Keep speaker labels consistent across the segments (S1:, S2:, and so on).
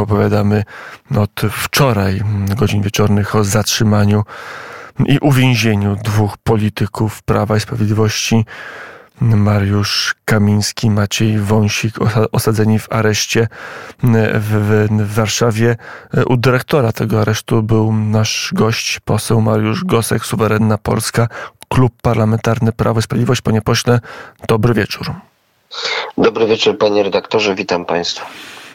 S1: opowiadamy od wczoraj, godzin wieczornych, o zatrzymaniu i uwięzieniu dwóch polityków Prawa i Sprawiedliwości. Mariusz Kamiński, Maciej Wąsik osadzeni w areszcie w, w, Warszawie. U dyrektora tego aresztu był nasz gość, poseł Mariusz Gosek, Suwerenna Polska, Klub Parlamentarny Prawo i Sprawiedliwość. Panie pośle, dobry wieczór.
S2: Dobry wieczór, panie redaktorze, witam państwa.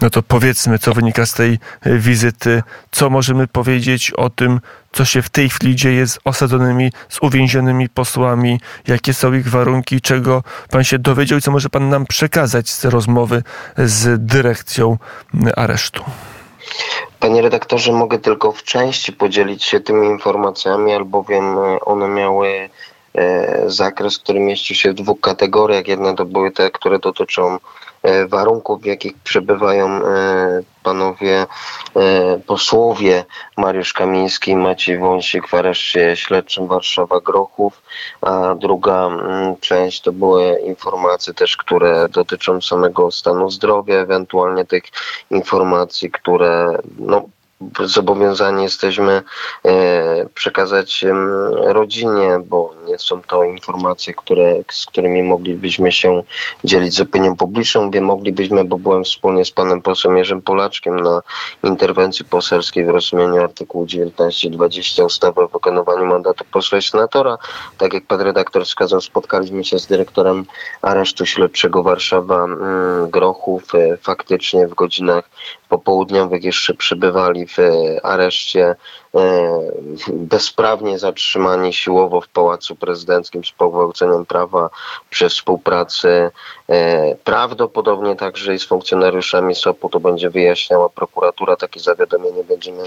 S1: No to powiedzmy, co wynika z tej e, wizyty, co możemy powiedzieć o tym, co się w tej chwili dzieje z osadzonymi, z uwięzionymi posłami, jakie są ich warunki, czego pan się dowiedział i co może pan nam przekazać z rozmowy z dyrekcją aresztu.
S2: Panie redaktorze, mogę tylko w części podzielić się tymi informacjami, albowiem one miały e, zakres, który mieści się w dwóch kategoriach. Jedne to były te, które dotyczą E, warunków, w jakich przebywają e, panowie e, posłowie. Mariusz Kamiński Maciej Wąsik w areszcie śledczym Warszawa Grochów, a druga mm, część to były informacje też, które dotyczą samego stanu zdrowia, ewentualnie tych informacji, które no, zobowiązani jesteśmy e, przekazać rodzinie, bo są to informacje, które, z którymi moglibyśmy się dzielić z opinią publiczną. Wiem, moglibyśmy, bo byłem wspólnie z panem posłem Jerzym Polaczkiem na interwencji poselskiej w rozumieniu artykułu 19-20 ustawy o wykonywaniu mandatu posła i senatora. Tak jak pan redaktor wskazał, spotkaliśmy się z dyrektorem aresztu śledczego Warszawa Grochów. E, faktycznie w godzinach popołudniowych jeszcze przybywali w areszcie E, bezprawnie zatrzymani siłowo w Pałacu Prezydenckim z pogwałceniem prawa przez współpracę e, prawdopodobnie także i z funkcjonariuszami SOP-u to będzie wyjaśniała prokuratura. Takie zawiadomienie będziemy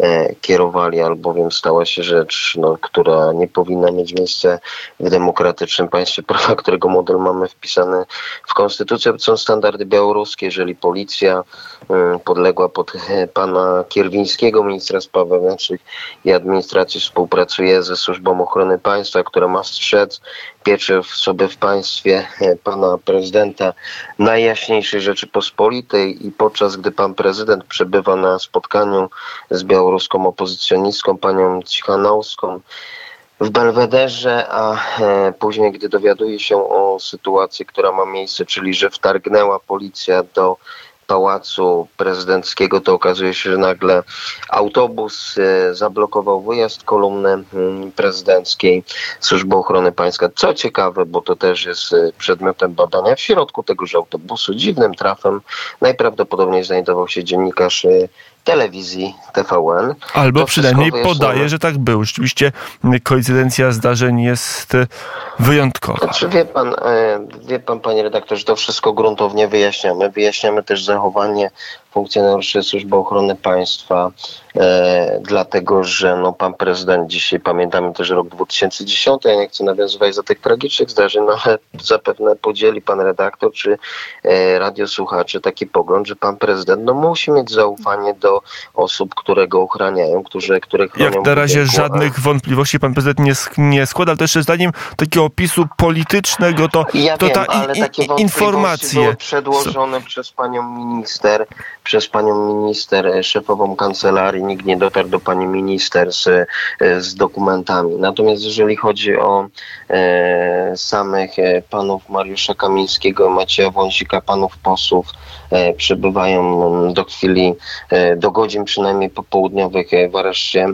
S2: e, kierowali, albowiem stała się rzecz, no, która nie powinna mieć miejsca w demokratycznym państwie prawa, którego model mamy wpisany w konstytucję. Są standardy białoruskie. Jeżeli policja podległa pod pana Kierwińskiego, ministra spraw wewnętrznych, i Administracji współpracuje ze Służbą Ochrony Państwa, która ma strzec piecze w sobie w państwie e, pana prezydenta Najjaśniejszej Rzeczypospolitej. I podczas gdy pan prezydent przebywa na spotkaniu z białoruską opozycjonistką, panią Cichanowską, w Belwederze, a e, później, gdy dowiaduje się o sytuacji, która ma miejsce, czyli że wtargnęła policja do Pałacu Prezydenckiego, to okazuje się, że nagle autobus e, zablokował wyjazd kolumny mm, prezydenckiej Służby Ochrony Państwa. Co ciekawe, bo to też jest e, przedmiotem badania, w środku tegoż autobusu dziwnym trafem najprawdopodobniej znajdował się dziennikarz e, telewizji TVN.
S1: Albo przynajmniej podaje, że tak było. Rzeczywiście koincydencja zdarzeń jest wyjątkowa.
S2: Znaczy, wie pan, wie pan, panie redaktorze, to wszystko gruntownie wyjaśniamy. Wyjaśniamy też zachowanie funkcjonariuszy Służby Ochrony Państwa, e, dlatego że no, pan prezydent dzisiaj, pamiętamy też rok 2010, ja nie chcę nawiązywać do tych tragicznych zdarzeń, no, ale zapewne podzieli pan redaktor czy e, radiosłuchacze taki pogląd, że pan prezydent no, musi mieć zaufanie do osób, które go ochraniają, którzy, które chronią
S1: Jak na razie żadnych wątpliwości pan prezydent nie, nie składa, ale też zdaniem takiego opisu politycznego to,
S2: ja
S1: to
S2: wiem,
S1: ta
S2: ale i, takie informacje przedłożone przez panią minister przez panią minister, e, szefową kancelarii, nikt nie dotarł do pani minister z, e, z dokumentami. Natomiast jeżeli chodzi o e, samych e, panów Mariusza Kamińskiego, Macieja Wąsika, panów posłów, e, przebywają mm, do chwili, e, do godzin przynajmniej popołudniowych w areszcie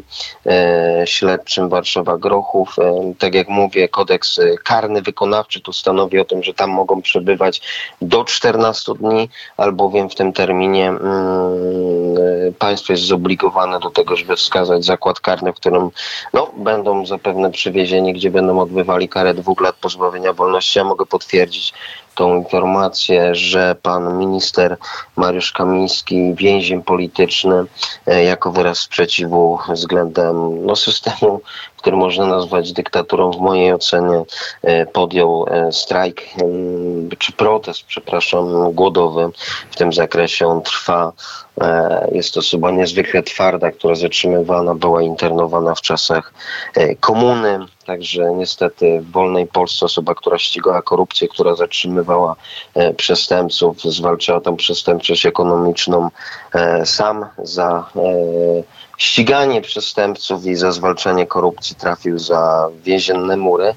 S2: śledczym Warszawa Grochów. Tak jak mówię, kodeks karny wykonawczy tu stanowi o tym, że tam mogą przebywać do 14 dni, albowiem w tym terminie państwo jest zobligowane do tego, żeby wskazać zakład karny, w którym no, będą zapewne przywiezieni, gdzie będą odbywali karę dwóch lat pozbawienia wolności. Ja mogę potwierdzić tą informację, że pan minister Mariusz Kamiński, więzień polityczny, e, jako wyraz sprzeciwu względem no, systemu, który można nazwać dyktaturą w mojej ocenie, podjął strajk czy protest, przepraszam, głodowy w tym zakresie. On trwa. Jest to osoba niezwykle twarda, która zatrzymywana była internowana w czasach komuny. Także niestety w wolnej Polsce osoba, która ścigała korupcję, która zatrzymywała przestępców, zwalczała tą przestępczość ekonomiczną, sam za ściganie przestępców i za zwalczanie korupcji trafił za więzienne mury.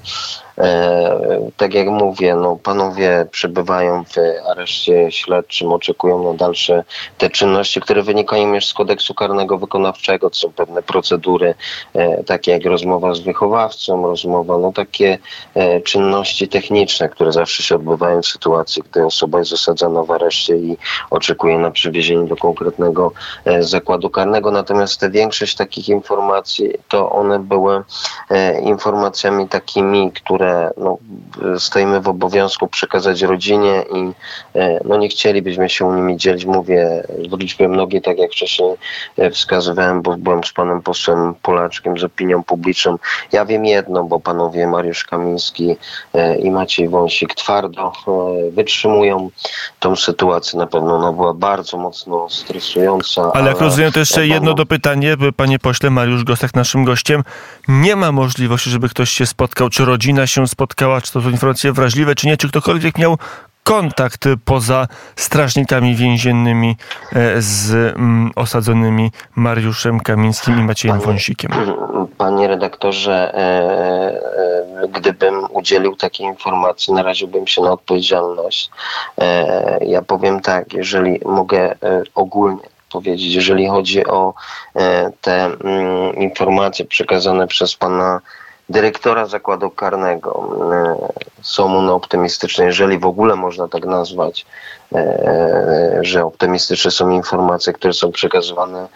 S2: E, tak jak mówię, no, panowie przebywają w areszcie śledczym, oczekują na dalsze te czynności, które wynikają już z kodeksu karnego wykonawczego. To są pewne procedury, e, takie jak rozmowa z wychowawcą, rozmowa, no takie e, czynności techniczne, które zawsze się odbywają w sytuacji, gdy osoba jest osadzona w areszcie i oczekuje na przywiezienie do konkretnego zakładu karnego. Natomiast te większość takich informacji, to one były informacjami takimi, które no, stoimy w obowiązku przekazać rodzinie i e, no, nie chcielibyśmy się nimi dzielić. Mówię w liczbie mnogiej, tak jak wcześniej e, wskazywałem, bo byłem z panem posłem Polaczkiem, z opinią publiczną. Ja wiem jedno, bo panowie Mariusz Kamiński e, i Maciej Wąsik twardo wytrzymują tą sytuację. Na pewno ona była bardzo mocno stresująca.
S1: Ale, ale jak rozumiem, to jeszcze jedno dopytanie, panie pośle Mariusz Gostek, naszym gościem. Nie ma możliwości, żeby ktoś się spotkał, czy rodzina się spotkała, czy to są informacje wrażliwe, czy nie, czy ktokolwiek miał kontakt poza strażnikami więziennymi e, z mm, osadzonymi Mariuszem Kamińskim i Maciejem panie, Wąsikiem.
S2: Panie redaktorze, e, e, gdybym udzielił takiej informacji, naraziłbym się na odpowiedzialność. Ja powiem tak, jeżeli mogę ogólnie powiedzieć, jeżeli chodzi o te mm, informacje przekazane przez pana dyrektora zakładu karnego. E, są one optymistyczne, jeżeli w ogóle można tak nazwać, że optymistyczne są informacje, które są przekazywane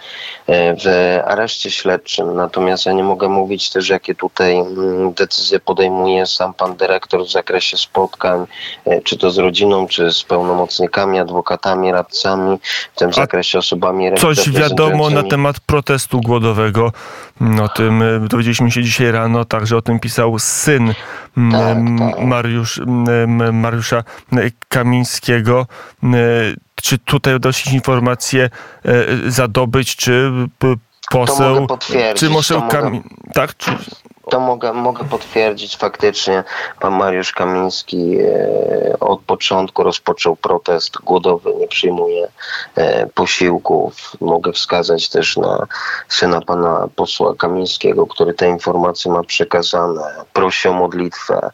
S2: e, w areszcie śledczym. Natomiast ja nie mogę mówić też, jakie tutaj mm, decyzje podejmuje sam pan dyrektor w zakresie spotkań, czy to z rodziną, czy z pełnomocnikami, adwokatami, radcami, w tym zakresie osobami
S1: Coś wiadomo na temat protestu głodowego. O tym dowiedzieliśmy się dzisiaj rano, także o tym pisał syn tak, tak. Mariusz, Mariusza Kamińskiego. Czy tutaj się informacje e, zadobyć, czy poseł, czy Kamiński, tak? Czy...
S2: To mogę, mogę potwierdzić faktycznie. Pan Mariusz Kamiński e, od początku rozpoczął protest głodowy, nie przyjmuje e, posiłków. Mogę wskazać też na syna pana posła Kamińskiego, który te informacje ma przekazane. Prosi o modlitwę.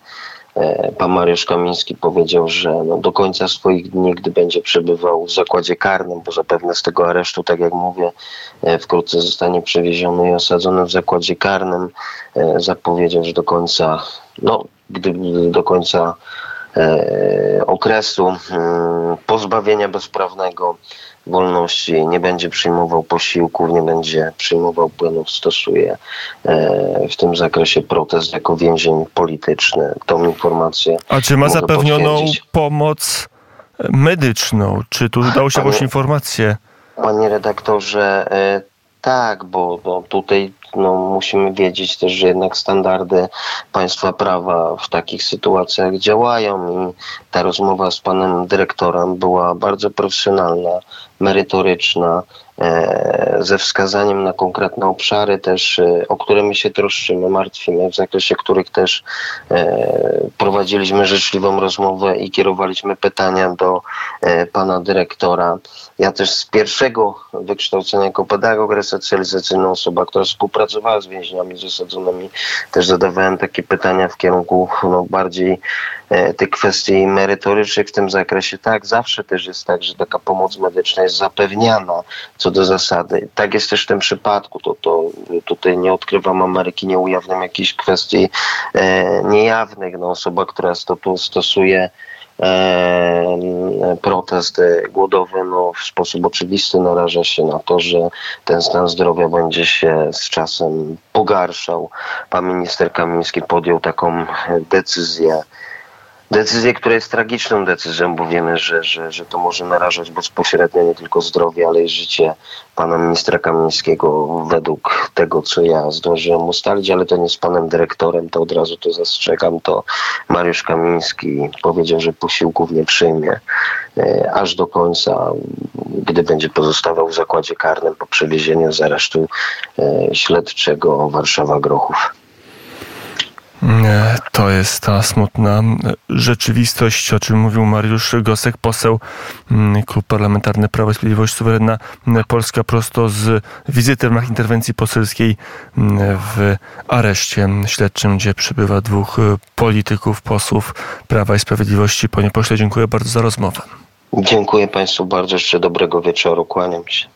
S2: E, pan Mariusz Kamiński powiedział, że no do końca swoich dni, gdy będzie przebywał w zakładzie karnym, bo zapewne z tego aresztu, tak jak mówię, e, wkrótce zostanie przewieziony i osadzony w zakładzie karnym, e, zapowiedział, że do końca, no, gdy do końca okresu mm, pozbawienia bezprawnego wolności, nie będzie przyjmował posiłków, nie będzie przyjmował płynów, stosuje e, w tym zakresie protest jako więzień polityczny. Tą informację.
S1: A czy ma zapewnioną pomoc medyczną? Czy tu udało się jakąś informację?
S2: Panie redaktorze, e, tak, bo, bo tutaj no, musimy wiedzieć też, że jednak standardy państwa prawa w takich sytuacjach działają i ta rozmowa z panem dyrektorem była bardzo profesjonalna, merytoryczna, e, ze wskazaniem na konkretne obszary też, e, o które my się troszczymy, martwimy, w zakresie których też e, prowadziliśmy życzliwą rozmowę i kierowaliśmy pytania do pana dyrektora. Ja też z pierwszego wykształcenia jako pedagog resocjalizacyjny, osoba, która współpracowała z więźniami zasadzonymi, też zadawałem takie pytania w kierunku no, bardziej tych kwestii merytorycznych w tym zakresie. Tak, zawsze też jest tak, że taka pomoc medyczna jest zapewniana co do zasady. Tak jest też w tym przypadku. To, to tutaj nie odkrywam Ameryki, nie ujawniam jakichś kwestii e, niejawnych. No, osoba, która stosuje protest głodowy no, w sposób oczywisty naraża się na to, że ten stan zdrowia będzie się z czasem pogarszał. Pan minister Kamiński podjął taką decyzję Decyzję, która jest tragiczną decyzją, bo wiemy, że, że, że to może narażać bezpośrednio nie tylko zdrowie, ale i życie pana ministra Kamińskiego według tego, co ja zdążyłem ustalić, ale to nie z panem dyrektorem, to od razu to zastrzegam, to Mariusz Kamiński powiedział, że posiłków nie przyjmie e, aż do końca, gdy będzie pozostawał w zakładzie karnym po przewiezieniu z aresztu e, śledczego Warszawa-Grochów.
S1: To jest ta smutna rzeczywistość, o czym mówił Mariusz Gosek, poseł Klub Parlamentarny Prawo i Sprawiedliwość Suwerenna Polska prosto z wizyty w ramach interwencji poselskiej w areszcie śledczym, gdzie przybywa dwóch polityków, posłów Prawa i Sprawiedliwości. Panie pośle, dziękuję bardzo za rozmowę.
S2: Dziękuję Państwu bardzo. Jeszcze dobrego wieczoru. Kłaniam się.